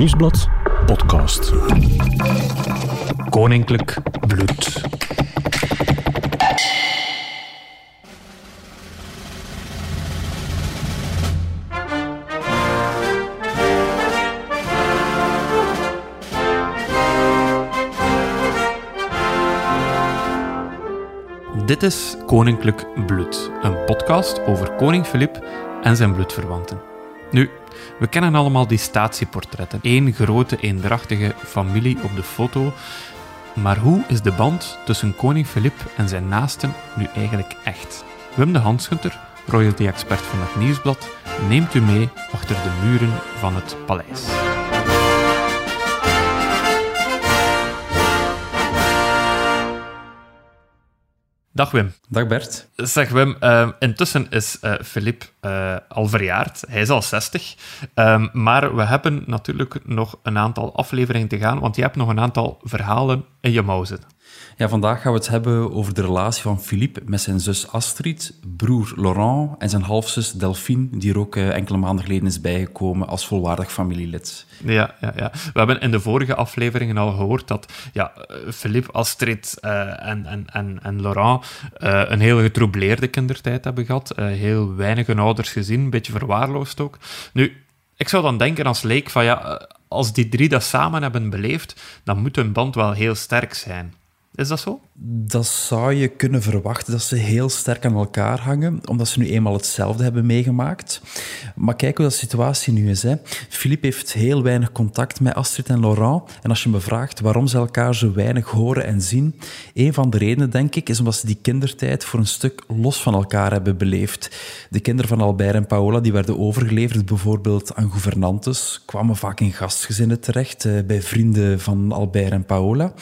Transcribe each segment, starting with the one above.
Nieuwsblad podcast. Koninklijk bloed. Dit is Koninklijk Bloed, een podcast over koning Filip en zijn bloedverwanten. Nu, we kennen allemaal die statieportretten. Eén grote, eendrachtige familie op de foto. Maar hoe is de band tussen koning Filip en zijn naasten nu eigenlijk echt? Wim de Hansgunter, royalty-expert van het Nieuwsblad, neemt u mee achter de muren van het paleis. Dag Wim. Dag Bert. Zeg Wim, uh, intussen is uh, Filip uh, al verjaard. Hij is al 60. Um, maar we hebben natuurlijk nog een aantal afleveringen te gaan, want je hebt nog een aantal verhalen in je mouw zitten. Ja, vandaag gaan we het hebben over de relatie van Philippe met zijn zus Astrid, broer Laurent en zijn halfzus Delphine, die er ook uh, enkele maanden geleden is bijgekomen als volwaardig familielid. Ja, ja, ja. We hebben in de vorige afleveringen al gehoord dat ja, Philippe, Astrid uh, en, en, en, en Laurent een heel getroubleerde kindertijd hebben gehad. heel weinig ouders gezien, een beetje verwaarloosd ook. Nu, ik zou dan denken als leek van ja, als die drie dat samen hebben beleefd, dan moet hun band wel heel sterk zijn. Is dat zo? Dat zou je kunnen verwachten, dat ze heel sterk aan elkaar hangen, omdat ze nu eenmaal hetzelfde hebben meegemaakt. Maar kijk hoe dat situatie nu is. Philippe heeft heel weinig contact met Astrid en Laurent. En als je me vraagt waarom ze elkaar zo weinig horen en zien, een van de redenen, denk ik, is omdat ze die kindertijd voor een stuk los van elkaar hebben beleefd. De kinderen van Albert en Paola die werden overgeleverd bijvoorbeeld aan gouvernantes, kwamen vaak in gastgezinnen terecht, eh, bij vrienden van Albert en Paola.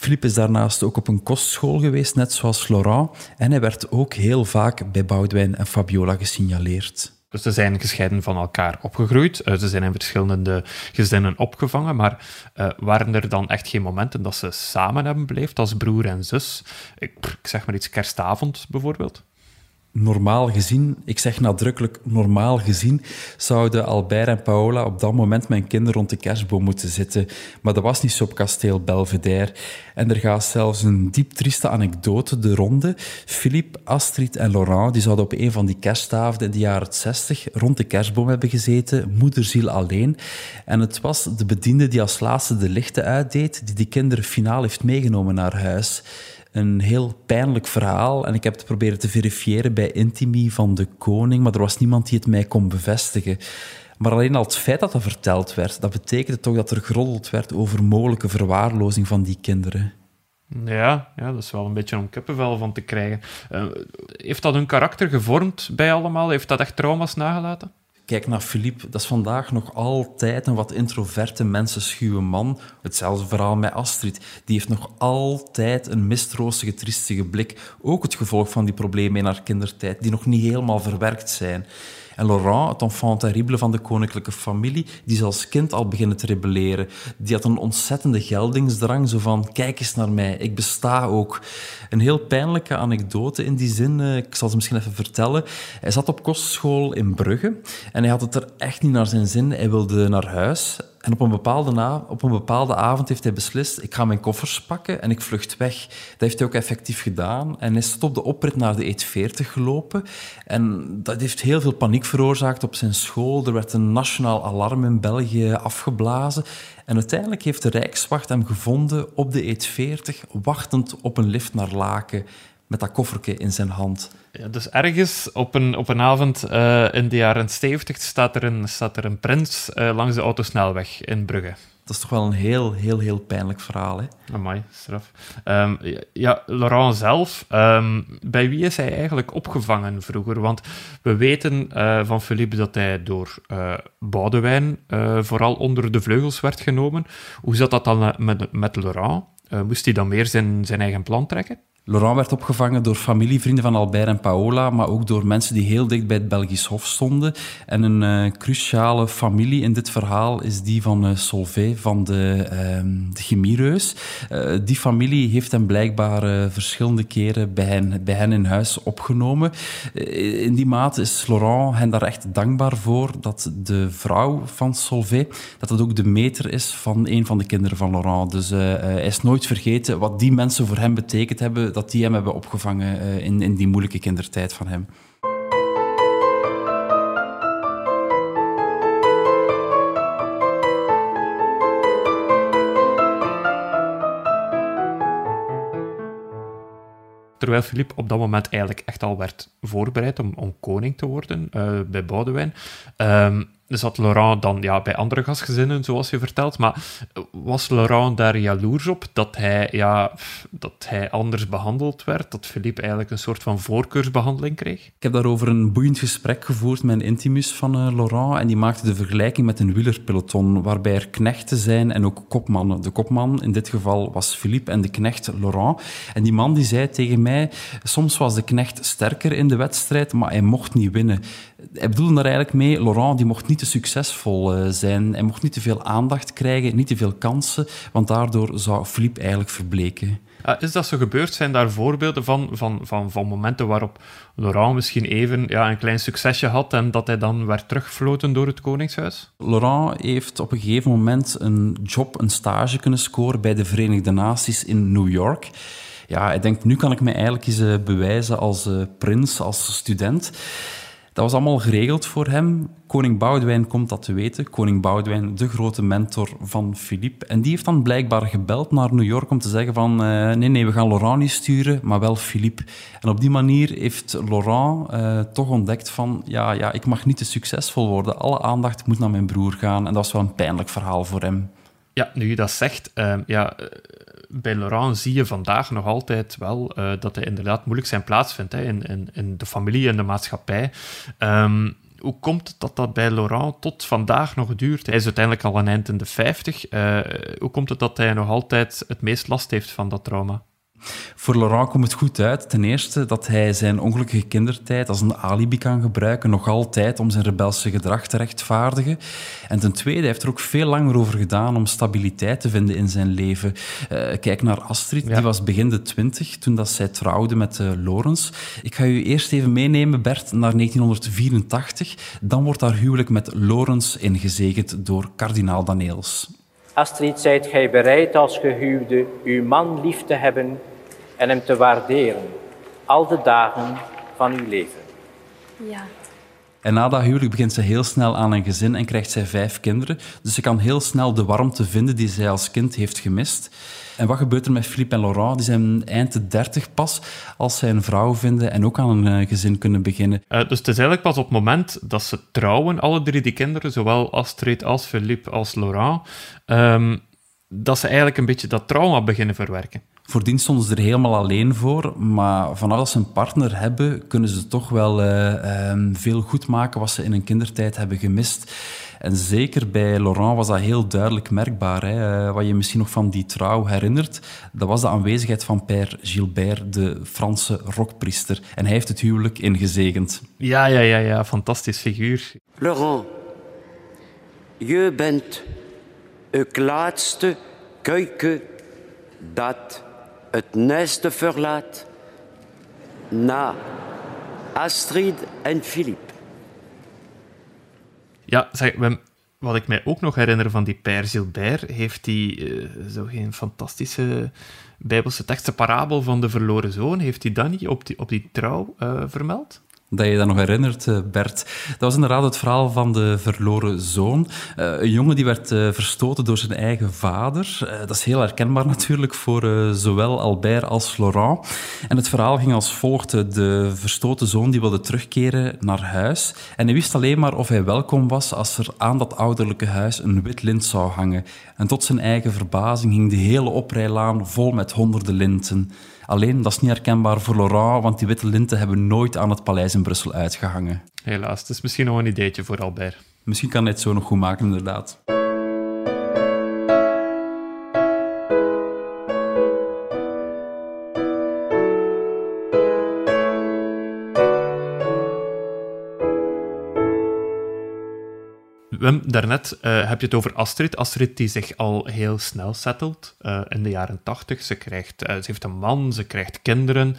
Philippe is daarnaast ook op een kostschool geweest, net zoals Laurent. En hij werd ook heel vaak bij Boudewijn en Fabiola gesignaleerd. Dus ze zijn gescheiden van elkaar opgegroeid. Ze zijn in verschillende gezinnen opgevangen. Maar uh, waren er dan echt geen momenten dat ze samen hebben beleefd als broer en zus? Ik, ik zeg maar iets, kerstavond bijvoorbeeld? Normaal gezien, ik zeg nadrukkelijk normaal gezien, zouden Albert en Paola op dat moment mijn kinderen rond de kerstboom moeten zitten. Maar dat was niet zo op kasteel Belvedere. En er gaat zelfs een diep trieste anekdote de ronde. Philippe, Astrid en Laurent die zouden op een van die kerstavonden in de jaren 60 rond de kerstboom hebben gezeten, moederziel alleen. En het was de bediende die als laatste de lichten uitdeed, die die kinderen finaal heeft meegenomen naar huis een heel pijnlijk verhaal. En ik heb het proberen te verifiëren bij Intimi van de koning, maar er was niemand die het mij kon bevestigen. Maar alleen al het feit dat dat verteld werd, dat betekende toch dat er geroddeld werd over mogelijke verwaarlozing van die kinderen. Ja, ja, dat is wel een beetje om kippenvel van te krijgen. Uh, heeft dat hun karakter gevormd bij allemaal? Heeft dat echt trauma's nagelaten? Kijk naar Philippe, dat is vandaag nog altijd een wat introverte, mensenschuwe man. Hetzelfde verhaal met Astrid. Die heeft nog altijd een mistroostige, triestige blik. Ook het gevolg van die problemen in haar kindertijd, die nog niet helemaal verwerkt zijn. En Laurent, het enfant terrible van de koninklijke familie, die is als kind al beginnen te rebelleren. Die had een ontzettende geldingsdrang, zo van, kijk eens naar mij, ik besta ook. Een heel pijnlijke anekdote in die zin, eh, ik zal ze misschien even vertellen. Hij zat op kostschool in Brugge en hij had het er echt niet naar zijn zin. Hij wilde naar huis en op een, bepaalde op een bepaalde avond heeft hij beslist, ik ga mijn koffers pakken en ik vlucht weg. Dat heeft hij ook effectief gedaan. En hij is op de oprit naar de E40 gelopen. En dat heeft heel veel paniek veroorzaakt op zijn school. Er werd een nationaal alarm in België afgeblazen. En uiteindelijk heeft de Rijkswacht hem gevonden op de E40, wachtend op een lift naar Laken met dat koffertje in zijn hand. Ja, dus ergens op een, op een avond uh, in de jaren 70 staat er een, staat er een prins uh, langs de autosnelweg in Brugge. Dat is toch wel een heel, heel, heel pijnlijk verhaal, hè? Amai, straf. Um, ja, Laurent zelf, um, bij wie is hij eigenlijk opgevangen vroeger? Want we weten uh, van Philippe dat hij door uh, Boudewijn uh, vooral onder de vleugels werd genomen. Hoe zat dat dan met, met Laurent? moest hij dan meer zijn, zijn eigen plan trekken? Laurent werd opgevangen door familievrienden van Albert en Paola, maar ook door mensen die heel dicht bij het Belgisch Hof stonden. En een uh, cruciale familie in dit verhaal is die van uh, Solvay, van de, uh, de. Uh, die familie heeft hem blijkbaar verschillende keren bij hen, bij hen in huis opgenomen. in die mate is Laurent hen daar echt dankbaar voor dat de vrouw van Solvay, dat dat ook de meter is van een van de kinderen van Laurent. Dus hij is nooit vergeten wat die mensen voor hem betekend hebben dat die hem hebben opgevangen uh, in, in die moeilijke kindertijd van hem. Terwijl Filip op dat moment eigenlijk echt al werd voorbereid om, om koning te worden uh, bij Boudewijn, um, zat Laurent dan ja, bij andere gastgezinnen, zoals je vertelt. Maar was Laurent daar jaloers op dat hij, ja, dat hij anders behandeld werd? Dat Philippe eigenlijk een soort van voorkeursbehandeling kreeg? Ik heb daarover een boeiend gesprek gevoerd met een intimus van uh, Laurent. En die maakte de vergelijking met een wielerpeloton, waarbij er knechten zijn en ook kopmannen. De kopman in dit geval was Philippe en de knecht Laurent. En die man die zei tegen mij, soms was de knecht sterker in de wedstrijd, maar hij mocht niet winnen. Hij bedoelde daar eigenlijk mee, Laurent die mocht niet te succesvol eh, zijn. Hij mocht niet te veel aandacht krijgen, niet te veel kansen, want daardoor zou Philippe eigenlijk verbleken. is dat zo gebeurd? Zijn daar voorbeelden van, van, van, van momenten waarop Laurent misschien even ja, een klein succesje had en dat hij dan werd teruggefloten door het Koningshuis? Laurent heeft op een gegeven moment een job, een stage kunnen scoren bij de Verenigde Naties in New York. Ja, ik denk, nu kan ik me eigenlijk eens eh, bewijzen als uh, prins, als student. Dat was allemaal geregeld voor hem. Koning Boudewijn komt dat te weten. Koning Boudewijn, de grote mentor van Philippe. En die heeft dan blijkbaar gebeld naar New York om te zeggen van... Uh, nee, nee, we gaan Laurent niet sturen, maar wel Philippe. En op die manier heeft Laurent uh, toch ontdekt van... Ja, ja, ik mag niet te succesvol worden. Alle aandacht moet naar mijn broer gaan. En dat was wel een pijnlijk verhaal voor hem. Ja, nu je dat zegt... Uh, ja bij Laurent zie je vandaag nog altijd wel uh, dat hij inderdaad moeilijk zijn plaats vindt hè, in, in, in de familie en de maatschappij. Um, hoe komt het dat dat bij Laurent tot vandaag nog duurt? Hij is uiteindelijk al een eind in de 50. Uh, hoe komt het dat hij nog altijd het meest last heeft van dat trauma? Voor Laurent komt het goed uit. Ten eerste dat hij zijn ongelukkige kindertijd als een alibi kan gebruiken, nog altijd om zijn rebelse gedrag te rechtvaardigen. En ten tweede hij heeft er ook veel langer over gedaan om stabiliteit te vinden in zijn leven. Uh, kijk naar Astrid, die was begin de twintig toen dat zij trouwde met uh. Ik ga u eerst even meenemen, Bert, naar 1984. Dan wordt haar huwelijk met Lorenz ingezegend door kardinaal Daneels. Astrid, zijt gij bereid als gehuwde uw man lief te hebben en hem te waarderen, al de dagen van uw leven? Ja. En na dat huwelijk begint ze heel snel aan een gezin en krijgt zij vijf kinderen. Dus ze kan heel snel de warmte vinden die zij als kind heeft gemist. En wat gebeurt er met Philippe en Laurent? Die zijn eind de dertig pas als zij een vrouw vinden en ook aan een uh, gezin kunnen beginnen. Uh, dus het is eigenlijk pas op het moment dat ze trouwen, alle drie die kinderen, zowel Astrid als Philippe als Laurent, um, dat ze eigenlijk een beetje dat trauma beginnen verwerken. Voordien stonden ze er helemaal alleen voor, maar vanaf dat ze een partner hebben, kunnen ze toch wel uh, um, veel goed maken wat ze in hun kindertijd hebben gemist. En zeker bij Laurent was dat heel duidelijk merkbaar. Hè. Eh, wat je misschien nog van die trouw herinnert, dat was de aanwezigheid van Père Gilbert, de Franse rockpriester. En hij heeft het huwelijk ingezegend. Ja, ja, ja, ja. fantastisch figuur. Laurent, je bent het laatste kuiken dat het nest verlaat na Astrid en Philippe. Ja, wat ik mij ook nog herinner van die Père Gilbert, heeft hij uh, zo geen fantastische bijbelse tekst, de parabel van de verloren zoon, heeft hij dan niet op die, op die trouw uh, vermeld? Dat je dat nog herinnert, eh, Bert. Dat was inderdaad het verhaal van de verloren zoon. Uh, een jongen die werd uh, verstoten door zijn eigen vader. Dat is heel herkenbaar natuurlijk voor zowel Albert als Laurent. En het verhaal ging als volgt. De verstoten zoon die wilde terugkeren naar huis. En hij wist alleen maar of hij welkom was als er aan dat ouderlijke huis een wit lint zou hangen. En tot zijn eigen verbazing hing de hele oprijlaan vol met honderden linten. Alleen, dat is niet herkenbaar voor Laurent, want die witte linten hebben nooit aan het paleis in Brussel uitgehangen. Helaas, het is misschien nog een ideetje voor Albert. Misschien kan hij het zo nog goed maken, inderdaad. Wim, daarnet uh, heb je het over Astrid. Astrid die zich al heel snel settelt uh, in de jaren tachtig. Ze, krijgt, uh, ze heeft een man, ze krijgt kinderen.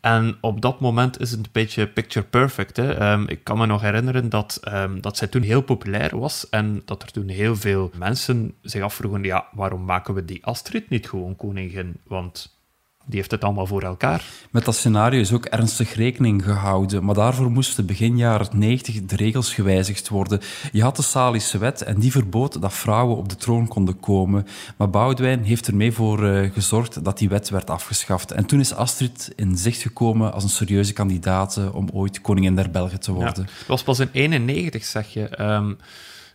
En op dat moment is het een beetje picture perfect. Hè? Um, ik kan me nog herinneren dat, um, dat zij toen heel populair was en dat er toen heel veel mensen zich afvroegen, ja, waarom maken we die Astrid niet gewoon koningin? Want die heeft het allemaal voor elkaar. Met dat scenario is ook ernstig rekening gehouden, maar daarvoor moesten begin jaren 90 de regels gewijzigd worden. Je had de Salische wet en die verbood dat vrouwen op de troon konden komen. Maar Boudewijn heeft ermee voor uh, gezorgd dat die wet werd afgeschaft. En toen is Astrid in zicht gekomen als een serieuze kandidaat om ooit koningin der Belgen te worden. Ja, dat was pas in 91, zeg je. Um,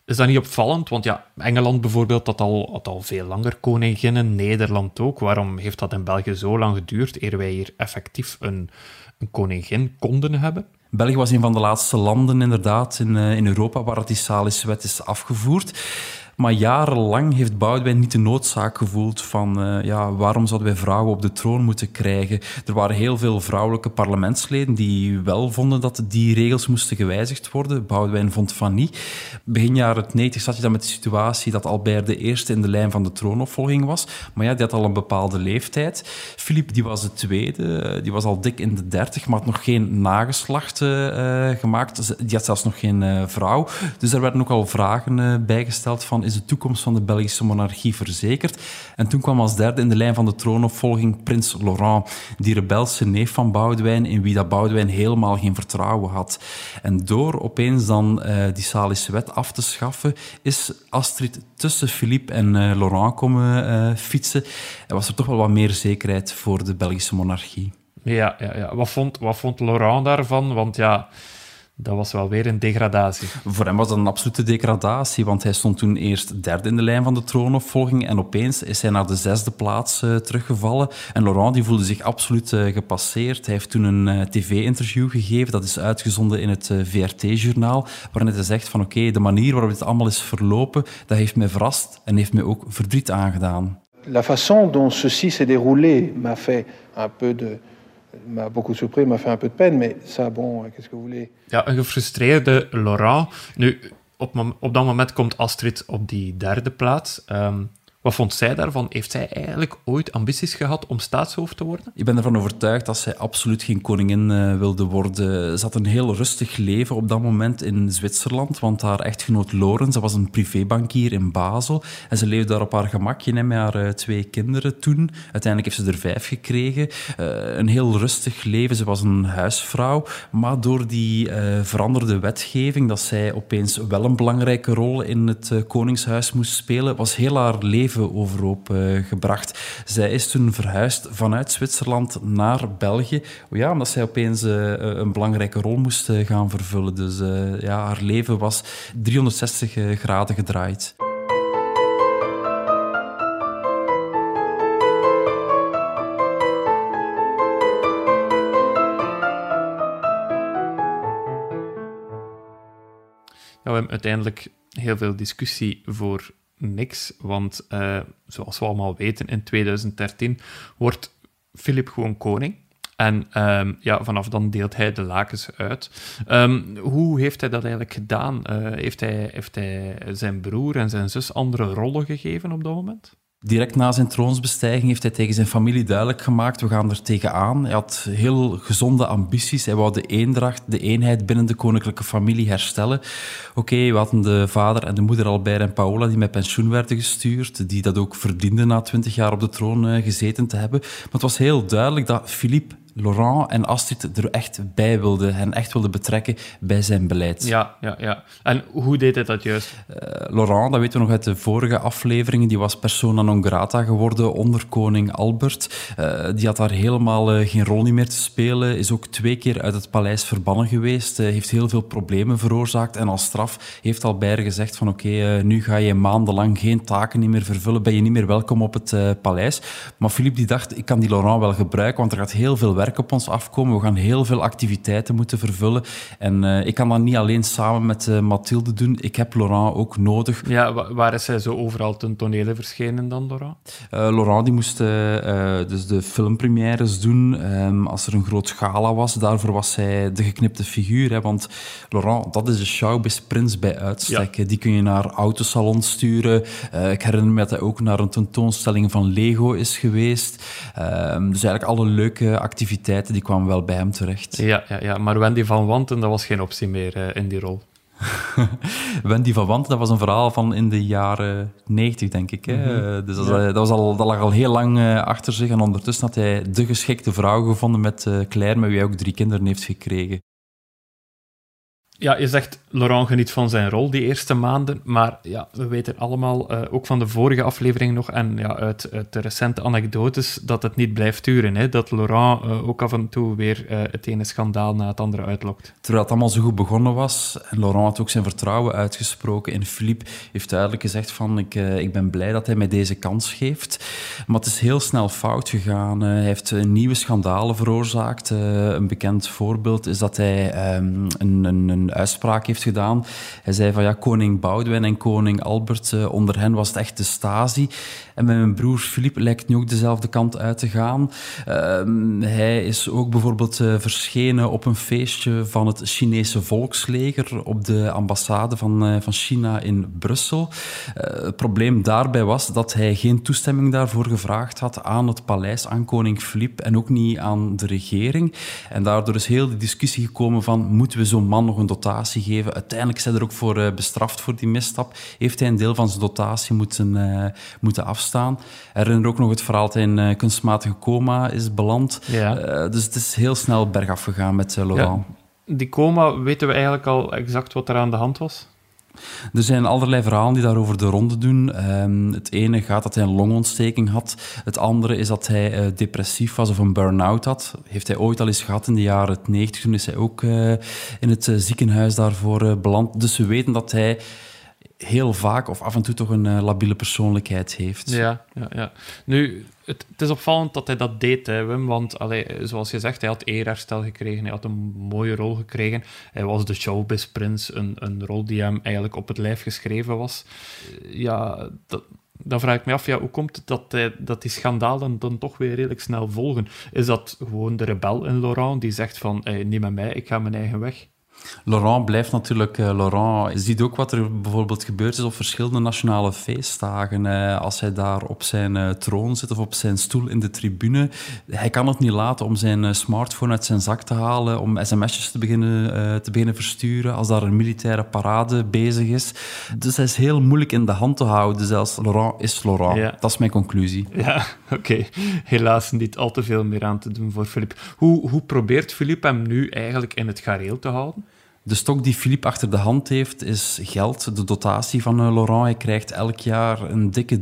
is dat niet opvallend? Want ja, Engeland bijvoorbeeld had al, had al veel langer koninginnen, Nederland ook. Waarom heeft dat in België zo lang geduurd eer wij hier effectief een, een koningin konden hebben? België was een van de laatste landen inderdaad in, uh, in Europa waar die Salische wet is afgevoerd. Maar jarenlang heeft Boudewijn niet de noodzaak gevoeld van uh, ja, waarom zouden wij vrouwen op de troon moeten krijgen. Er waren heel veel vrouwelijke parlementsleden die wel vonden dat die regels moesten gewijzigd worden. Boudewijn vond van niet. Begin jaren 90 zat je dan met de situatie dat Albert de eerste in de lijn van de troonopvolging was. Maar ja, die had al een bepaalde leeftijd. Philippe die was de tweede, die was al dik in de dertig, maar had nog geen nageslacht uh, gemaakt. Die had zelfs nog geen vrouw. Dus er werden ook al vragen bijgesteld van de toekomst van de Belgische monarchie verzekerd. En toen kwam als derde in de lijn van de troonopvolging prins Laurent, die rebelse neef van Boudewijn, in wie dat Boudewijn helemaal geen vertrouwen had. En door opeens dan uh, die Salische wet af te schaffen, is Astrid tussen Philippe en uh, Laurent komen uh, fietsen. En was er toch wel wat meer zekerheid voor de Belgische monarchie. Ja, ja, ja. Wat, vond, wat vond Laurent daarvan? Want ja dat was wel weer een degradatie. Voor hem was dat een absolute degradatie, want hij stond toen eerst derde in de lijn van de troonopvolging en opeens is hij naar de zesde plaats uh, teruggevallen. En Laurent die voelde zich absoluut uh, gepasseerd. Hij heeft toen een uh, tv-interview gegeven, dat is uitgezonden in het VRT-journaal, waarin hij zegt van oké, okay, de manier waarop dit allemaal is verlopen, dat heeft mij verrast en heeft mij ook verdriet aangedaan. La façon dont ceci s'est déroulé m'a fait un peu de m'a beaucoup surpris, m'a fait un peu de peine, mais ça, bon, qu'est-ce que vous voulez Ja, een gefrustreerde Laurent. Nu, op, op dat moment komt Astrid op die derde plaats. Um, wat vond zij daarvan? Heeft zij eigenlijk ooit ambities gehad om staatshoofd te worden? Ik ben ervan overtuigd dat zij absoluut geen koningin uh, wilde worden. Ze had een heel rustig leven op dat moment in Zwitserland, want haar echtgenoot Loren, ze was een privébankier in Basel en ze leefde daar op haar gemakje met haar uh, twee kinderen toen. Uiteindelijk heeft ze er vijf gekregen. Uh, een heel rustig leven. Ze was een huisvrouw, maar door die veranderde wetgeving, dat zij opeens wel een belangrijke rol in het koningshuis moest spelen, was heel haar leven leven overhoop uh, gebracht. Zij is toen verhuisd vanuit Zwitserland naar België. Ja, omdat zij opeens uh, een belangrijke rol moest gaan vervullen. Dus ja, haar leven was 360 graden gedraaid. Ja, we hebben uiteindelijk heel veel discussie voor niks, want uh, zoals we allemaal weten, in 2013 wordt Filip gewoon koning. En um, ja, vanaf dan deelt hij de lakens uit. Um, hoe heeft hij dat eigenlijk gedaan? Uh, heeft, hij, heeft hij zijn broer en zijn zus andere rollen gegeven op dat moment? Direct na zijn troonsbestijging heeft hij tegen zijn familie duidelijk gemaakt, we gaan er tegenaan. Hij had heel gezonde ambities. Hij wou de eendracht, de eenheid binnen de koninklijke familie herstellen. Oké, we hadden de vader en de moeder Albert en Paola die met pensioen werden gestuurd, die dat ook verdienden na twintig jaar op de troon eh, gezeten te hebben. Maar het was heel duidelijk dat Philippe Laurent en Astrid er echt bij wilde en echt wilde betrekken bij zijn beleid. Ja, ja, ja. En hoe deed hij dat juist? Uh, Laurent, dat weten we nog uit de vorige afleveringen, die was persona non grata geworden onder koning Albert. Uh, die had daar helemaal uh, geen rol meer te spelen, is ook twee keer uit het paleis verbannen geweest, heeft heel veel problemen veroorzaakt en als straf heeft Albert gezegd van oké, okay, nu ga je maandenlang geen taken meer vervullen, ben je niet meer welkom op het paleis. Maar Philippe die dacht, ik kan die Laurent wel gebruiken, want er gaat heel veel werk werk op ons afkomen. We gaan heel veel activiteiten moeten vervullen. En uh, ik kan dat niet alleen samen met uh, Mathilde doen. Ik heb Laurent ook nodig. Ja, waar is hij zo overal ten tonele verschenen dan, Laurent? Uh, Laurent die moest dus de filmpremières doen. Um, als er een groot gala was, daarvoor was hij de geknipte figuur. Hè, want Laurent, dat is de showbiz-prins bij uitstek. Ja. Die kun je naar autosalons sturen. ik herinner me dat hij ook naar een tentoonstelling van Lego is geweest. Um, dus eigenlijk alle leuke activiteiten die kwamen wel bij hem terecht. Ja, ja, ja. maar Wendy van Wanten, dat was geen optie meer uh, in die rol. Wendy van Wanten, dat was een verhaal van in de jaren 90, denk ik. Hè? Mm -hmm. Dus dat, ja. dat, was al, dat lag al heel lang uh, achter zich. En ondertussen had hij de geschikte vrouw gevonden met uh, Claire, met wie hij ook drie kinderen heeft gekregen. Ja, je zegt Laurent geniet van zijn rol die eerste maanden, maar ja, we weten allemaal, uh, ook van de vorige aflevering nog en ja, uit, de recente anekdotes, dat het niet blijft duren. Hè? Dat Laurent uh, ook af en toe weer uh, het ene schandaal na het andere uitlokt. Terwijl het allemaal zo goed begonnen was, en Laurent had ook zijn vertrouwen uitgesproken, en Philippe heeft duidelijk gezegd van, ik, ik ben blij dat hij mij deze kans geeft. Maar het is heel snel fout gegaan. hij heeft nieuwe schandalen veroorzaakt. een bekend voorbeeld is dat hij um, een, een, een uitspraak heeft gedaan. Hij zei van ja, koning Boudewijn en koning Albert, uh, onder hen was het echt de Stasi. En met mijn broer Philippe lijkt nu ook dezelfde kant uit te gaan. Uh, hij is ook bijvoorbeeld uh, verschenen op een feestje van het Chinese volksleger op de ambassade van, van China in Brussel. het probleem daarbij was dat hij geen toestemming daarvoor gevraagd had aan het paleis, aan koning Philippe en ook niet aan de regering. En daardoor is heel de discussie gekomen van moeten we zo'n man nog een dotatie geven. Uiteindelijk is hij er ook voor uh, bestraft voor die misstap. Heeft hij een deel van zijn dotatie moeten, uh, moeten afstaan. Herinner ook nog het verhaal dat hij in uh, kunstmatige coma is beland. Ja. dus het is heel snel bergaf gegaan met Laurent. Ja, die coma, weten we eigenlijk al exact wat er aan de hand was? Er zijn allerlei verhalen die daarover de ronde doen. Um, het ene gaat dat hij een longontsteking had. Het andere is dat hij uh, depressief was of een burn-out had. Heeft hij ooit al eens gehad in de jaren 90. Toen is hij ook uh, in het uh, ziekenhuis daarvoor beland. Dus we weten dat hij heel vaak of af en toe toch een labiele persoonlijkheid heeft. Ja, ja, ja. Nu, het, is opvallend dat hij dat deed, hè, Wim. Want, zoals je zegt, hij had eerherstel gekregen. Hij had een mooie rol gekregen. Hij was de showbiz-prins. Een, een rol die hem eigenlijk op het lijf geschreven was. Ja, dat, dan vraag ik me af, ja, hoe komt het dat, hij, dat die schandalen dan toch weer redelijk snel volgen? Is dat gewoon de rebel in Laurent die zegt van, hey, niet met mij, ik ga mijn eigen weg? Laurent blijft natuurlijk uh, Laurent. Je ziet ook wat er bijvoorbeeld gebeurd is op verschillende nationale feestdagen. Uh, als hij daar op zijn uh, troon zit of op zijn stoel in de tribune. Hij kan het niet laten om zijn smartphone uit zijn zak te halen, om sms'jes te beginnen, te beginnen versturen als daar een militaire parade bezig is. Dus hij is heel moeilijk in de hand te houden. Zelfs Laurent is Laurent. Ja. Dat is mijn conclusie. Ja, oké. Okay. Helaas niet al te veel meer aan te doen voor Philippe. Hoe, hoe probeert Philippe hem nu eigenlijk in het gareel te houden? De stok die Philippe achter de hand heeft, is geld, de dotatie van uh, Laurent. Hij krijgt elk jaar een dikke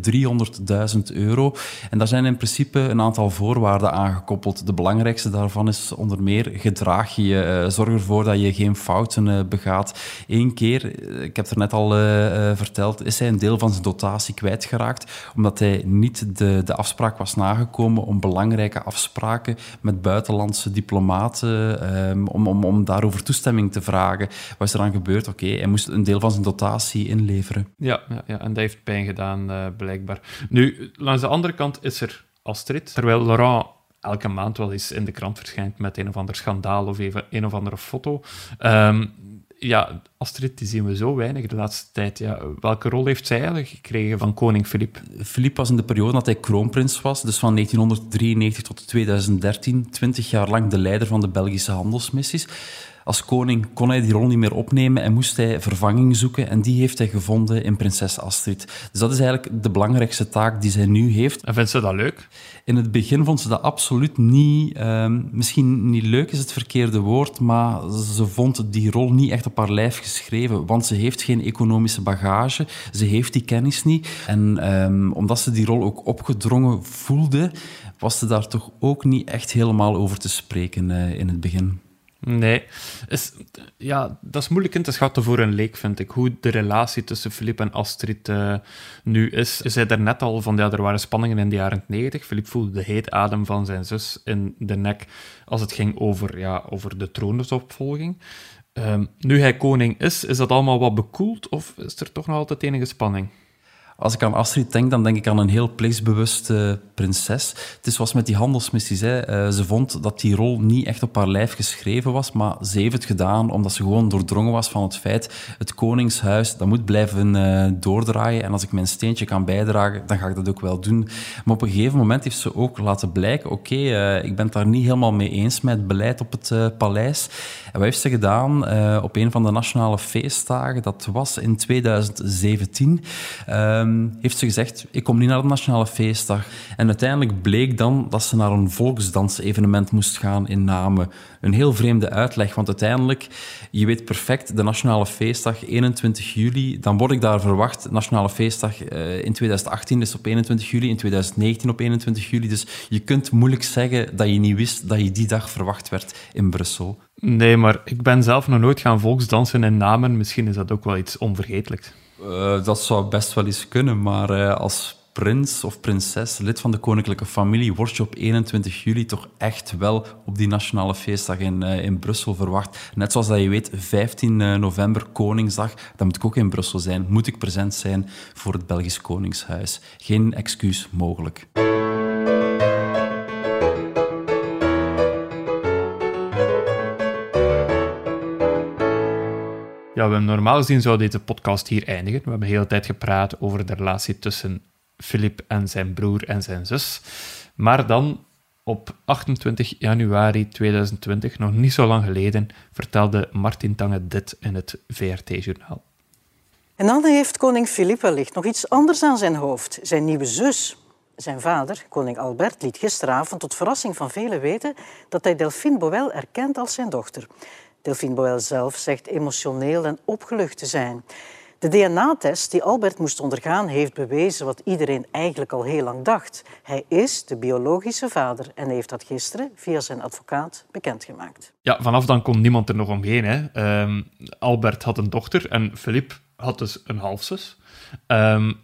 300.000 euro. En daar zijn in principe een aantal voorwaarden aangekoppeld. De belangrijkste daarvan is onder meer gedraag je. Uh, zorg ervoor dat je geen fouten uh, begaat. Eén keer, ik heb het er net al verteld, is hij een deel van zijn dotatie kwijtgeraakt, omdat hij niet de, de afspraak was nagekomen om belangrijke afspraken met buitenlandse diplomaten, om, om, om daarover toestemming te vragen. Wat is er dan gebeurd? Oké, okay, hij moest een deel van zijn dotatie inleveren. Ja, ja, ja en dat heeft pijn gedaan, uh, blijkbaar. Nu, langs de andere kant is er Astrid. Terwijl Laurent elke maand wel eens in de krant verschijnt met een of ander schandaal of even een of andere foto. Um, ja, Astrid die zien we zo weinig de laatste tijd. Ja, welke rol heeft zij eigenlijk gekregen van koning Filip? Filip was in de periode dat hij kroonprins was, dus van 1993 tot 2013, 20 jaar lang de leider van de Belgische handelsmissies. Als koning kon hij die rol niet meer opnemen en moest hij vervanging zoeken. En die heeft hij gevonden in prinses Astrid. Dus dat is eigenlijk de belangrijkste taak die zij nu heeft. En vindt ze dat leuk? In het begin vond ze dat absoluut niet... Uh, misschien niet leuk is het verkeerde woord, maar ze vond die rol niet echt op haar lijf geschreven. Want ze heeft geen economische bagage. Ze heeft die kennis niet. En um, omdat ze die rol ook opgedrongen voelde, was ze daar toch ook niet echt helemaal over te spreken uh, in het begin. Nee. Is, ja, dat is moeilijk in te schatten voor een leek, vind ik. Hoe de relatie tussen Philippe en Astrid uh, nu is. Je zei daarnet al van, ja, er waren spanningen in de jaren 90. Philippe voelde de heet adem van zijn zus in de nek als het ging over, ja, over de troonsopvolging. Um, nu hij koning is, is dat allemaal wat bekoeld of is er toch nog altijd enige spanning? Als ik aan Astrid denk, dan denk ik aan een heel plichtsbewuste prinses. Het is zoals met die handelsmissies. Hè. Eh, ze vond dat die rol niet echt op haar lijf geschreven was, maar ze heeft het gedaan omdat ze gewoon doordrongen was van het feit het koningshuis, dat moet blijven uh, doordraaien. En als ik mijn steentje kan bijdragen, dan ga ik dat ook wel doen. Maar op een gegeven moment heeft ze ook laten blijken, oké, ik ben het daar niet helemaal mee eens met het beleid op het paleis. En wat heeft ze gedaan op een van de nationale feestdagen? Dat was in 2017 um, heeft ze gezegd, ik kom niet naar de Nationale Feestdag. En uiteindelijk bleek dan dat ze naar een volksdansevenement moest gaan in Namen. Een heel vreemde uitleg, want uiteindelijk, je weet perfect, de Nationale Feestdag, 21 juli, dan word ik daar verwacht. Nationale Feestdag uh, in 2018 is op 21 juli, in 2019 op 21 juli. Dus je kunt moeilijk zeggen dat je niet wist dat je die dag verwacht werd in Brussel. Nee, maar ik ben zelf nog nooit gaan volksdansen in Namen. Misschien is dat ook wel iets onvergetelijks. Uh, dat zou best wel eens kunnen, maar uh, als prins of prinses, lid van de koninklijke familie, word je op 21 juli toch echt wel op die nationale feestdag in, uh, in Brussel verwacht. Net zoals dat je weet, 15 november, Koningsdag, dat moet ik ook in Brussel zijn. Moet ik present zijn voor het Belgisch Koningshuis. Geen excuus mogelijk. Normaal gezien zou deze podcast hier eindigen. We hebben de hele tijd gepraat over de relatie tussen Philip en zijn broer en zijn zus. Maar dan op 28 januari 2020, nog niet zo lang geleden, vertelde Martin Tange dit in het VRT-journaal. En dan heeft koning Filip wellicht nog iets anders aan zijn hoofd. Zijn nieuwe zus. Zijn vader, koning Albert, liet gisteravond tot verrassing van velen weten dat hij Delphine Boel erkent als zijn dochter. Delphine Boel zelf zegt emotioneel en opgelucht te zijn. De DNA-test die Albert moest ondergaan heeft bewezen wat iedereen eigenlijk al heel lang dacht. Hij is de biologische vader en heeft dat gisteren via zijn advocaat bekendgemaakt. Ja, vanaf dan kon niemand er nog omheen. Hè. Um, Albert had een dochter en Philippe had dus een halfzus. Um,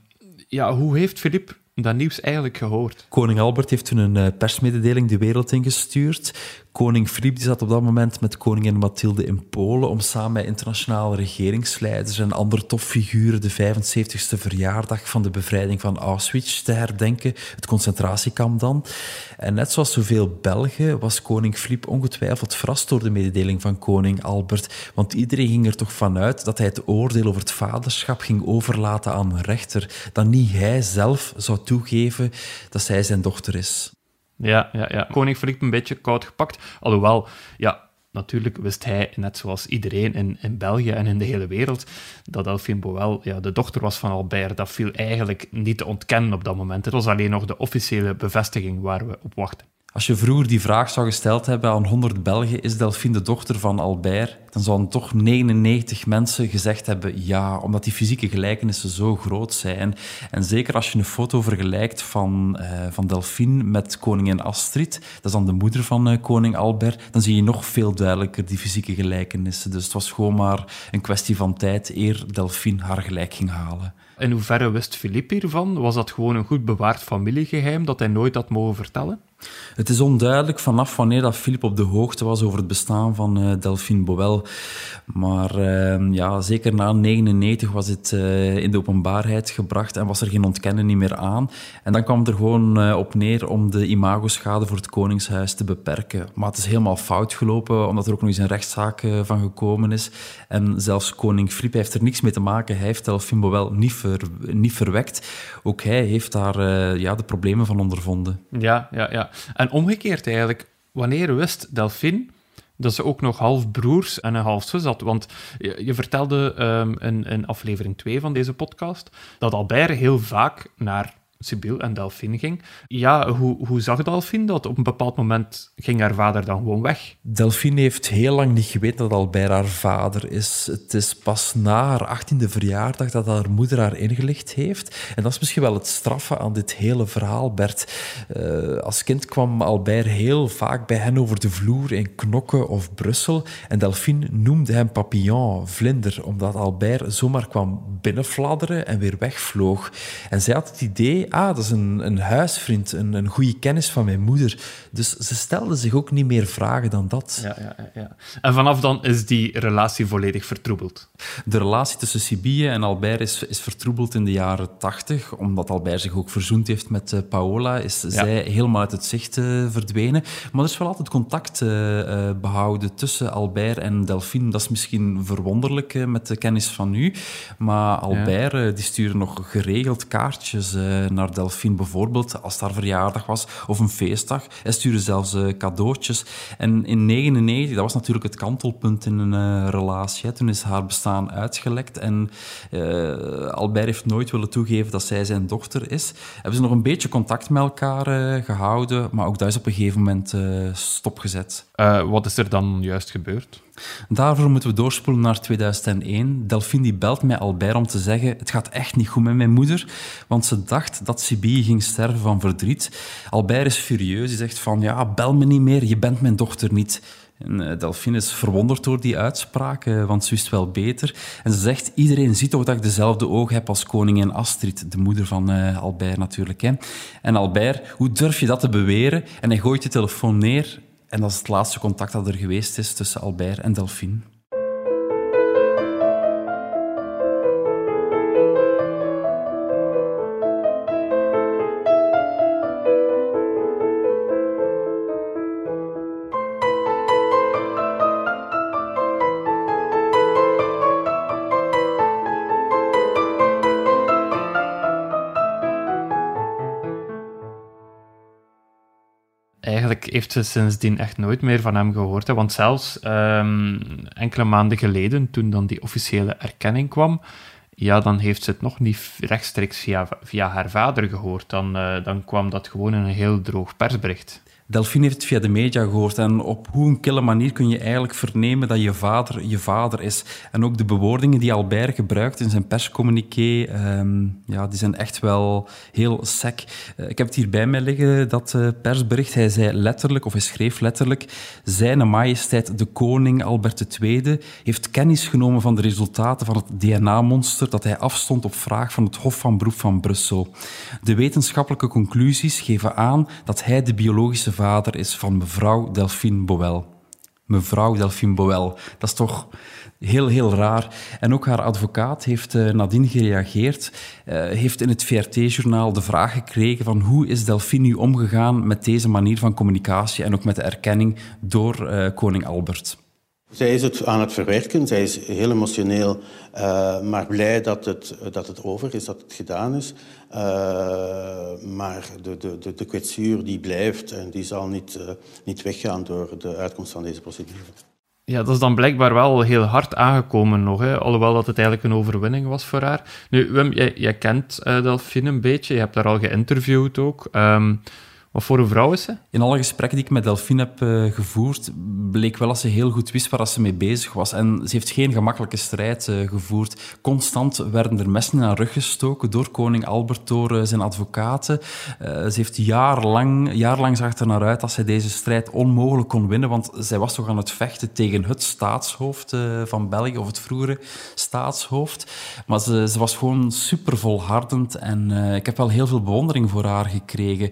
ja, hoe heeft Philippe dat nieuws eigenlijk gehoord? Koning Albert heeft toen een eh, persmededeling de wereld ingestuurd. Koning Filip zat op dat moment met koningin Mathilde in Polen om samen met internationale regeringsleiders en andere topfiguren de 75ste verjaardag van de bevrijding van Auschwitz te herdenken, het concentratiekamp dan. En net zoals zoveel Belgen was koning Filip ongetwijfeld verrast door de mededeling van koning Albert, want iedereen ging er toch vanuit dat hij het oordeel over het vaderschap ging overlaten aan een rechter, dat niet hij zelf zou toegeven dat zij zijn dochter is. Ja, ja, ja. Koning Philippe een beetje koud gepakt. Alhoewel, ja, natuurlijk wist hij, net zoals iedereen in, in België en in de hele wereld, dat Delphine Boel ja, de dochter was van Albert. Dat viel eigenlijk niet te ontkennen op dat moment. Het was alleen nog de officiële bevestiging waar we op wachten. Als je vroeger die vraag zou gesteld hebben aan 100 Belgen, is Delphine de dochter van Albert, dan zouden toch 99 mensen gezegd hebben ja, omdat die fysieke gelijkenissen zo groot zijn. En zeker als je een foto vergelijkt van, uh, van Delphine met koningin Astrid, dat is dan de moeder van uh, koning Albert, dan zie je nog veel duidelijker die fysieke gelijkenissen. Dus het was gewoon maar een kwestie van tijd eer Delphine haar gelijk ging halen. In hoeverre wist Philippe hiervan? Was dat gewoon een goed bewaard familiegeheim dat hij nooit had mogen vertellen? Het is onduidelijk vanaf wanneer dat Philippe op de hoogte was over het bestaan van uh, Delphine Boel. Maar uh, ja, zeker na 99 was het uh, in de openbaarheid gebracht en was er geen ontkennen meer aan. En dan kwam het er gewoon uh, op neer om de imagoschade voor het Koningshuis te beperken. Maar het is helemaal fout gelopen, omdat er ook nog eens een rechtszaak van gekomen is. En zelfs koning Philippe heeft er niks mee te maken. Hij heeft Delphine Boel niet, niet verwekt. Ook hij heeft daar ja, de problemen van ondervonden. Ja, ja, ja. En omgekeerd eigenlijk, wanneer wist Delphine dat ze ook nog half broers en een half zus had? Want je, vertelde um, in, in aflevering 2 van deze podcast dat Albert heel vaak naar Sibyl en Delphine ging. Ja, hoe, hoe zag Delphine dat? Op een bepaald moment ging haar vader dan gewoon weg. Delphine heeft heel lang niet geweten dat Albert haar vader is. Het is pas na haar achttiende verjaardag dat haar moeder haar ingelicht heeft. En dat is misschien wel het straffen aan dit hele verhaal, Bert. Uh, als kind kwam Albert heel vaak bij hen over de vloer in Knokke of Brussel. En Delphine noemde hem papillon, vlinder, omdat Albert zomaar kwam binnenfladderen en weer wegvloog. En zij had het idee, ah, dat is een, een huisvriend, een, een goede kennis van mijn moeder. Dus ze stelde zich ook niet meer vragen dan dat. Ja, ja, ja. En vanaf dan is die relatie volledig vertroebeld. De relatie tussen Sibylle en Albert is, is vertroebeld in de jaren tachtig, omdat Albert zich ook verzoend heeft met uh, Paola, is zij helemaal uit het zicht uh, verdwenen. Maar er is wel altijd contact uh, behouden tussen Albert en Delphine. Dat is misschien verwonderlijk met de kennis van nu, maar Albert die stuurde nog geregeld kaartjes naar Delphine, bijvoorbeeld als haar verjaardag was of een feestdag. Hij stuurde zelfs cadeautjes. En in 1999, dat was natuurlijk het kantelpunt in een relatie. Toen is haar bestaan uitgelekt en Albert heeft nooit willen toegeven dat zij zijn dochter is. Hebben ze nog een beetje contact met elkaar gehouden, maar ook dat is op een gegeven moment stopgezet. Uh, wat is er dan juist gebeurd? Daarvoor moeten we doorspoelen naar 2001. Delphine belt mij Albert om te zeggen: Het gaat echt niet goed met mijn moeder, want ze dacht dat Sibylle ging sterven van verdriet. Albert is furieus. Hij zegt: van, Ja, bel me niet meer, je bent mijn dochter niet. En uh, Delphine is verwonderd door die uitspraak, uh, want ze wist wel beter. En ze zegt, iedereen ziet toch dat ik dezelfde ogen heb als koningin Astrid, de moeder van uh, Albert natuurlijk. Hè. En Albert, hoe durf je dat te beweren? En hij gooit de telefoon neer en dat is het laatste contact dat er geweest is tussen Albert en Delphine. Heeft ze sindsdien echt nooit meer van hem gehoord. Hè? Want zelfs um, enkele maanden geleden, toen dan die officiële erkenning kwam, ja, dan heeft ze het nog niet rechtstreeks via, haar vader gehoord. Dan, uh, dan kwam dat gewoon in een heel droog persbericht. Delphine heeft het via de media gehoord. En op hoe een kille manier kun je eigenlijk vernemen dat je vader je vader is. En ook de bewoordingen die Albert gebruikt in zijn perscommuniqué, um, ja, die zijn echt wel heel sec. Uh, ik heb het hier bij mij liggen, dat uh, persbericht. Hij zei letterlijk, of hij schreef letterlijk, zijn majesteit de koning Albert II heeft kennis genomen van de resultaten van het DNA-monster dat hij afstond op vraag van het Hof van Beroep van Brussel. De wetenschappelijke conclusies geven aan dat hij de biologische vader is van mevrouw Delphine Boel. Mevrouw Delphine Boel. Dat is toch heel, heel raar. En ook haar advocaat heeft uh, nadien gereageerd, uh, heeft in het VRT-journaal de vraag gekregen van hoe is Delphine nu omgegaan met deze manier van communicatie en ook met de erkenning door uh, koning Albert. Zij is het aan het verwerken, zij is heel emotioneel, uh, maar blij dat het, dat het over is, dat het gedaan is. Uh, maar de, de, de kwetsuur die blijft en die zal niet, uh, niet weggaan door de uitkomst van deze procedure. Ja, dat is dan blijkbaar wel heel hard aangekomen nog, hè? alhoewel dat het eigenlijk een overwinning was voor haar. Nu, Wim, jij, jij kent Delphine een beetje, je hebt haar al geïnterviewd ook. Um, wat voor een vrouw is ze? In alle gesprekken die ik met Delphine heb uh, gevoerd, bleek wel dat ze heel goed wist waar ze mee bezig was. En ze heeft geen gemakkelijke strijd uh, gevoerd. Constant werden er messen in haar rug gestoken door koning Albert, door uh, zijn advocaten. ze heeft jarenlang, jarenlang zag er naar uit dat zij deze strijd onmogelijk kon winnen, want zij was toch aan het vechten tegen het staatshoofd van België, of het vroegere staatshoofd. Maar ze, ze was gewoon super volhardend en ik heb wel heel veel bewondering voor haar gekregen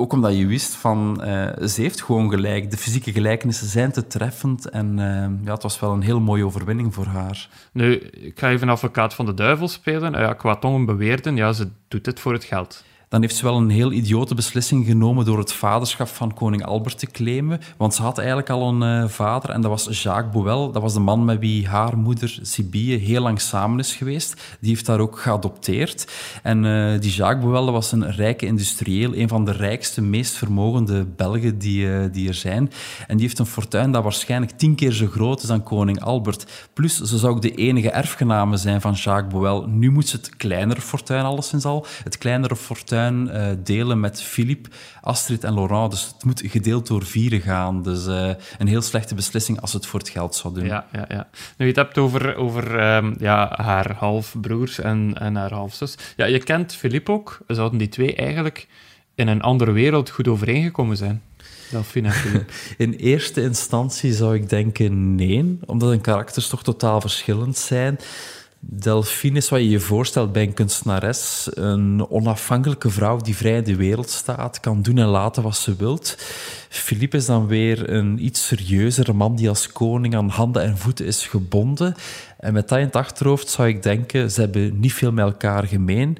ook omdat je wist van, uh, ze heeft gewoon gelijk. De fysieke gelijkenissen zijn te treffend. En uh, ja, het was wel een heel mooie overwinning voor haar. Nu, ik ga even advocaat van de duivel spelen. Uh, qua tongen beweerden, ja, ze doet dit voor het geld dan heeft ze wel een heel idiote beslissing genomen door het vaderschap van koning Albert te claimen. Want ze had eigenlijk al een uh, vader en dat was Jacques Boel. Dat was de man met wie haar moeder Sibylle heel lang samen is geweest. Die heeft daar ook geadopteerd. En uh, die Jacques Boel was een rijke industrieel, een van de rijkste, meest vermogende Belgen die, uh, die er zijn. En die heeft een fortuin dat waarschijnlijk tien keer zo groot is dan koning Albert. Plus, ze zou ook de enige erfgename zijn van Jacques Boel. Nu moet ze het kleinere fortuin alleszins al, het kleinere fortuin uh, delen met Philippe, Astrid en Laurent. Dus het moet gedeeld door vieren gaan. Dus uh, een heel slechte beslissing als het voor het geld zou doen. Ja, ja, ja. Nu, je het hebt over, over um, ja, haar halfbroers en, en haar halfzus. Ja, je kent Philippe ook. Zouden die twee eigenlijk in een andere wereld goed overeengekomen zijn? Delphine. In eerste instantie zou ik denken nee, omdat hun karakters toch totaal verschillend zijn. Delphine is wat je je voorstelt bij een kunstenares. Een onafhankelijke vrouw die vrij in de wereld staat, kan doen en laten wat ze wilt. Philippe is dan weer een iets serieuzere man die als koning aan handen en voeten is gebonden. En met dat in het achterhoofd zou ik denken, ze hebben niet veel met elkaar gemeen.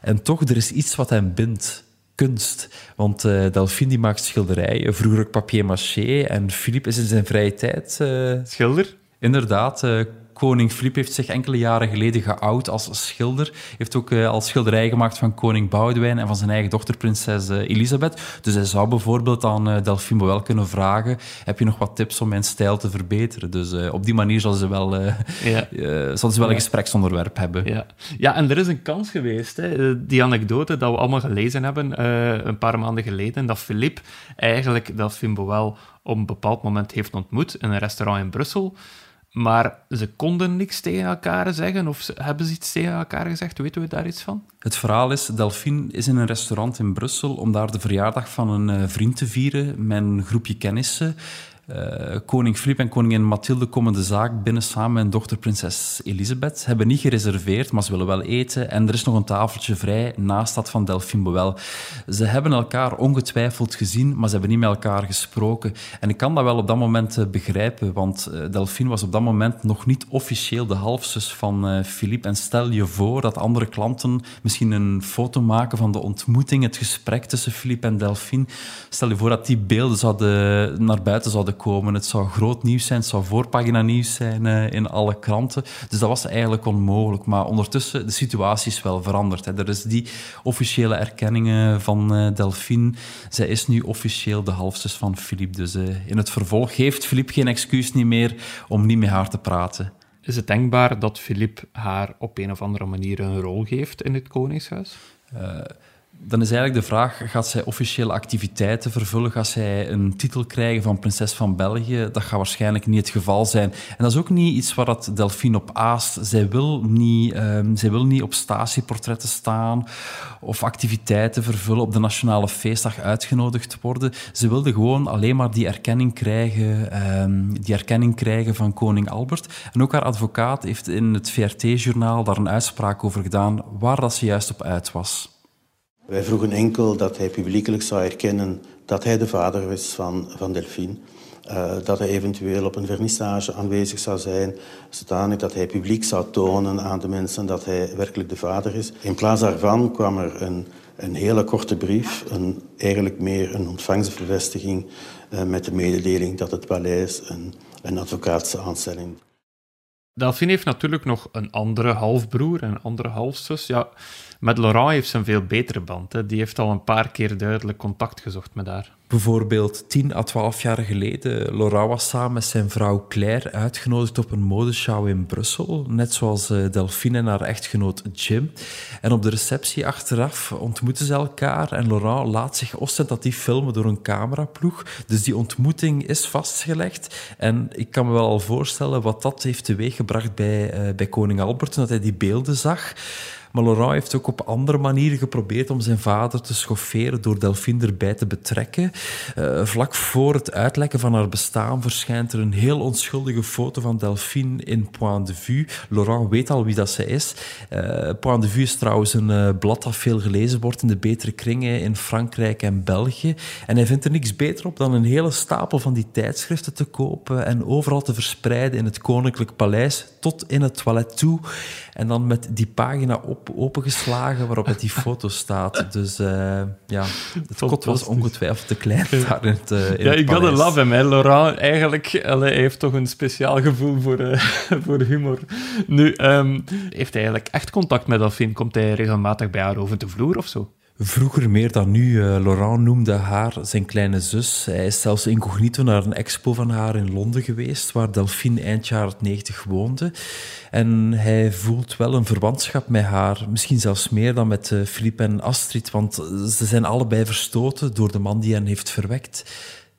En toch, er is iets wat hen bindt kunst. Want uh, Delphine die maakt schilderijen, vroeger ook papier-maché. En Philippe is in zijn vrije tijd... Uh, Schilder? Inderdaad, uh, Koning Filip heeft zich enkele jaren geleden geoud als schilder. Heeft ook uh, al schilderij gemaakt van koning Boudewijn en van zijn eigen dochter prinses uh, Elisabeth. Dus hij zou bijvoorbeeld aan uh, Delphine Boel kunnen vragen heb je nog wat tips om mijn stijl te verbeteren? Dus op die manier zal ze wel, ja. zal ze wel een gespreksonderwerp hebben. Ja. ja, en er is een kans geweest, hè, die anekdote dat we allemaal gelezen hebben een paar maanden geleden, dat Philippe eigenlijk Delphine Boel op een bepaald moment heeft ontmoet in een restaurant in Brussel. Maar ze konden niks tegen elkaar zeggen, of ze, hebben ze iets tegen elkaar gezegd? Weten we daar iets van? Het verhaal is, Delphine is in een restaurant in Brussel om daar de verjaardag van een eh, vriend te vieren met een groepje kennissen. Uh, koning Filip en koningin Mathilde komen de zaak binnen samen met dochter prinses Elisabeth. Hebben niet gereserveerd, maar ze willen wel eten. En er is nog een tafeltje vrij naast dat van Delphine Boel. Ze hebben elkaar ongetwijfeld gezien, maar ze hebben niet met elkaar gesproken. En ik kan dat wel op dat moment uh, begrijpen, want uh, Delphine was op dat moment nog niet officieel de halfzus van Philippe. En stel je voor dat andere klanten misschien een foto maken van de ontmoeting, het gesprek tussen Philippe en Delphine. Stel je voor dat die beelden zouden naar buiten zouden komen. Het zou groot nieuws zijn, het zou voorpagina nieuws zijn uh, in alle kranten. Dus dat was eigenlijk onmogelijk. Maar ondertussen, de situatie is wel veranderd. Hè. Er is die officiële erkenning van uh, Delphine. Zij is nu officieel de halfzus van Philippe. Dus in het vervolg heeft Philippe geen excuus niet meer om niet met haar te praten. Is het denkbaar dat Philippe haar op een of andere manier een rol geeft in het Koningshuis? Dan is eigenlijk de vraag, gaat zij officiële activiteiten vervullen? Gaat zij een titel krijgen van prinses van België? Dat gaat waarschijnlijk niet het geval zijn. En dat is ook niet iets waar dat Delphine op aast. Zij wil niet, um, zij wil niet op statieportretten staan of activiteiten vervullen, op de Nationale Feestdag uitgenodigd worden. Ze wilde gewoon alleen maar die erkenning krijgen, um, die erkenning krijgen van koning Albert. En ook haar advocaat heeft in het VRT-journaal daar een uitspraak over gedaan waar dat ze juist op uit was. Wij vroegen enkel dat hij publiekelijk zou erkennen dat hij de vader is van, van Delphine. Uh, dat hij eventueel op een vernissage aanwezig zou zijn, zodanig dat hij publiek zou tonen aan de mensen dat hij werkelijk de vader is. In plaats daarvan kwam er een, een hele korte brief, een, eigenlijk meer een ontvangstbevestiging uh, met de mededeling dat het paleis een, een advocaatse aanstelling Delphine heeft natuurlijk nog een andere halfbroer en een andere halfzus. Ja, met Laurent heeft ze een veel betere band. Hè. Die heeft al een paar keer duidelijk contact gezocht met haar. Bijvoorbeeld 10 à 12 jaar geleden, Laurent was samen met zijn vrouw Claire uitgenodigd op een modeshow in Brussel. Net zoals eh, Delphine en haar echtgenoot Jim. En op de receptie achteraf ontmoeten ze elkaar en Laurent laat zich ostentatief filmen door een cameraploeg. Dus die ontmoeting is vastgelegd. En ik kan me wel al voorstellen wat dat heeft teweeggebracht bij, uh, bij koning Albert, dat hij die beelden zag. Maar Laurent heeft ook op andere manieren geprobeerd om zijn vader te schofferen door Delphine erbij te betrekken. Uh, vlak voor het uitlekken van haar bestaan verschijnt er een heel onschuldige foto van Delphine in Point de Vue. Laurent weet al wie dat ze is. Uh, Point de Vue is trouwens een uh, blad dat veel gelezen wordt in de betere kringen in Frankrijk en België. En hij vindt er niks beter op dan een hele stapel van die tijdschriften te kopen en overal te verspreiden in het Koninklijk Paleis tot in het toilet toe. En dan met die pagina op, opengeslagen waarop het die foto staat. Dus uh, ja, het kot was ongetwijfeld te klein daar in het uh, in Ja, ik had een love hem. Hè. Laurent eigenlijk allee, heeft toch een speciaal gevoel voor, uh, voor humor. Nu, um, heeft hij eigenlijk echt contact met Delphine? Komt hij regelmatig bij haar over de vloer of zo? Vroeger meer dan nu. Uh, Laurent noemde haar zijn kleine zus. Hij is zelfs incognito naar een expo van haar in Londen geweest, waar Delphine eind jaren 90 woonde. En hij voelt wel een verwantschap met haar, misschien zelfs meer dan met uh, Philippe en Astrid, want ze zijn allebei verstoten door de man die hen heeft verwekt.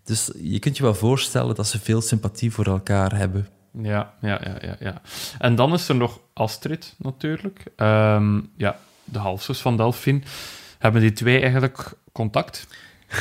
Dus je kunt je wel voorstellen dat ze veel sympathie voor elkaar hebben. Ja, ja, ja, ja. En dan is er nog Astrid natuurlijk. Um, ja, de halfzus van Delphine. Hebben die twee eigenlijk contact?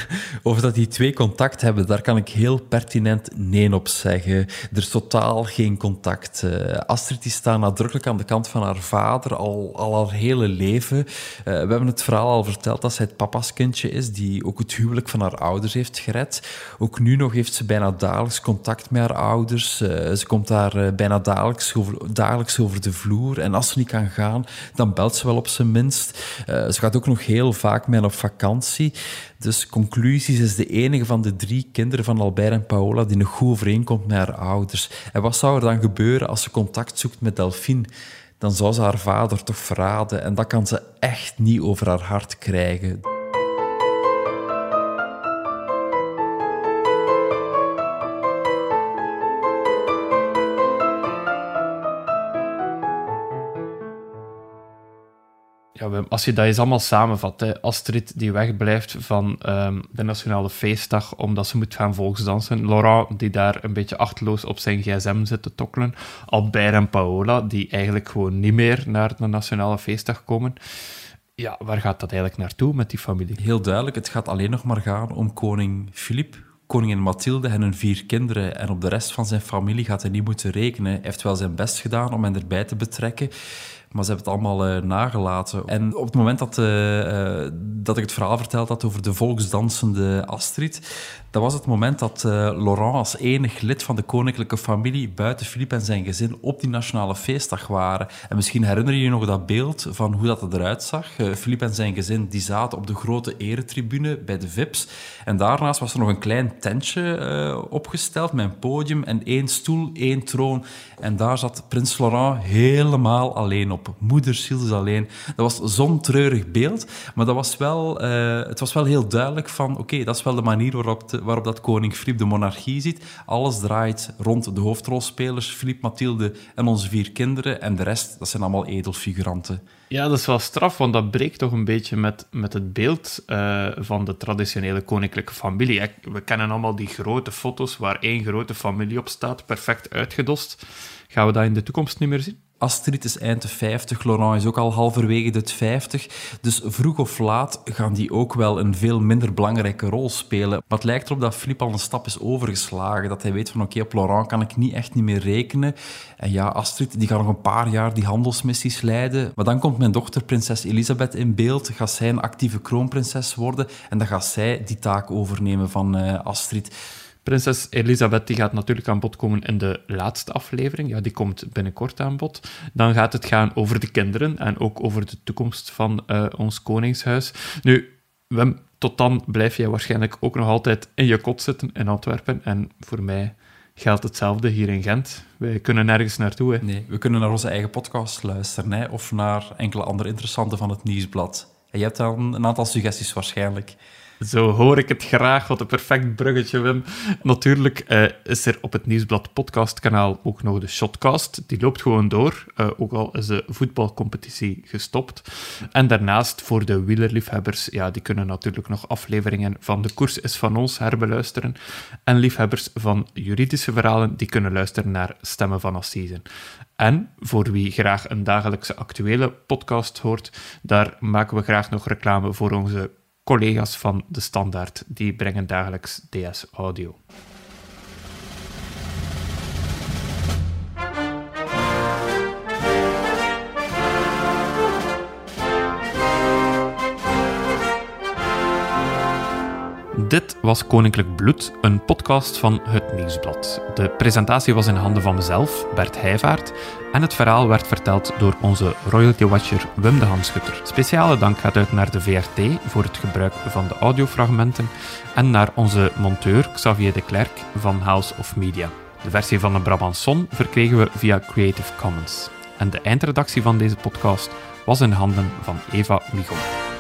Over dat die twee contact hebben, daar kan ik heel pertinent nee op zeggen. Er is totaal geen contact. Uh, Astrid die staat nadrukkelijk aan de kant van haar vader al, al haar hele leven. Uh, we hebben het verhaal al verteld dat zij het papa's kindje is, die ook het huwelijk van haar ouders heeft gered. Ook nu nog heeft ze bijna dagelijks contact met haar ouders. Uh, ze komt daar bijna dagelijks over, dagelijks over de vloer. En als ze niet kan gaan, dan belt ze wel op zijn minst. ze gaat ook nog heel vaak mee op vakantie. Dus conclusies is de enige van de drie kinderen van Albert en Paola die nog goed overeenkomt met haar ouders. En wat zou er dan gebeuren als ze contact zoekt met Delphine? Dan zou ze haar vader toch verraden en dat kan ze echt niet over haar hart krijgen. Ja, als je dat eens allemaal samenvat, hè, Astrid die wegblijft van ehm, de Nationale Feestdag omdat ze moet gaan volksdansen, Laurent die daar een beetje achterloos op zijn gsm zit te tokkelen, Albert en Paola die eigenlijk gewoon niet meer naar de Nationale Feestdag komen. Ja, waar gaat dat eigenlijk naartoe met die familie? Heel duidelijk, het gaat alleen nog maar gaan om koning Filip, koningin Mathilde en hun vier kinderen. En op de rest van zijn familie gaat hij niet moeten rekenen. Hij heeft wel zijn best gedaan om hen erbij te betrekken. Maar ze hebben het allemaal uh, nagelaten. En op het moment dat, uh, dat ik het verhaal verteld had over de volksdansende Astrid, dat was het moment dat Laurent als enig lid van de koninklijke familie buiten Philippe en zijn gezin op die nationale feestdag waren. En misschien herinner je je nog dat beeld van hoe dat eruit zag. Philippe en zijn gezin die zaten op de grote eretribune bij de VIP's. En daarnaast was er nog een klein tentje opgesteld met een podium en één stoel, één troon. En daar zat prins Laurent helemaal alleen op op. Moederziel is alleen. Dat was zo'n treurig beeld, maar dat was wel, uh, het was wel heel duidelijk van, oké, dat is wel de manier waarop, waarop dat koning Filip de monarchie ziet. Alles draait rond de hoofdrolspelers, Filip, Mathilde en onze vier kinderen, en de rest, dat zijn allemaal edelfiguranten. Ja, dat is wel straf, want dat breekt toch een beetje met, met het beeld uh, van de traditionele koninklijke familie. We kennen allemaal die grote foto's waar één grote familie op staat, perfect uitgedost. Gaan we dat in de toekomst niet meer zien? Astrid is eind de 50, Laurent is ook al halverwege de 50. Dus vroeg of laat gaan die ook wel een veel minder belangrijke rol spelen. Maar het lijkt erop dat Philippe al een stap is overgeslagen. Dat hij weet van oké, op Laurent kan ik niet echt niet meer rekenen. En ja, Astrid die gaat nog een paar jaar die handelsmissies leiden. Maar dan komt mijn dochter, prinses Elisabeth, in beeld. Gaat zij een actieve kroonprinses worden. En dan gaat zij die taak overnemen van uh, Astrid. Prinses Elisabeth die gaat natuurlijk aan bod komen in de laatste aflevering. Ja, die komt binnenkort aan bod. Dan gaat het gaan over de kinderen en ook over de toekomst van uh, ons koningshuis. Nu, Wim, tot dan blijf jij waarschijnlijk ook nog altijd in je kot zitten in Antwerpen. En voor mij geldt hetzelfde hier in Gent. Wij kunnen nergens naartoe. Hè. Nee, we kunnen naar onze eigen podcast luisteren hè, of naar enkele andere interessante van het nieuwsblad. En je hebt dan een aantal suggesties waarschijnlijk. Zo hoor ik het graag. Wat een perfect bruggetje, Wim. Natuurlijk uh, is er op het Nieuwsblad podcastkanaal ook nog de Shotcast. Die loopt gewoon door, uh, ook al is de voetbalcompetitie gestopt. En daarnaast, voor de wielerliefhebbers, ja, die kunnen natuurlijk nog afleveringen van De Koers is van ons herbeluisteren. En liefhebbers van juridische verhalen, die kunnen luisteren naar Stemmen van Assisen. En voor wie graag een dagelijkse actuele podcast hoort, daar maken we graag nog reclame voor onze collega's van De Standaard. Die brengen dagelijks DS Audio. Dit was Koninklijk Bloed, een podcast van Het Nieuwsblad. De presentatie was in handen van mezelf, Bert Heijvaart, en het verhaal werd verteld door onze royalty watcher Wim de Hanschutter. Speciale dank gaat uit naar de VRT voor het gebruik van de audiofragmenten en naar onze monteur Xavier de Klerk van House of Media. De versie van de Brabanson verkregen we via Creative Commons. En de eindredactie van deze podcast was in handen van Eva Michel.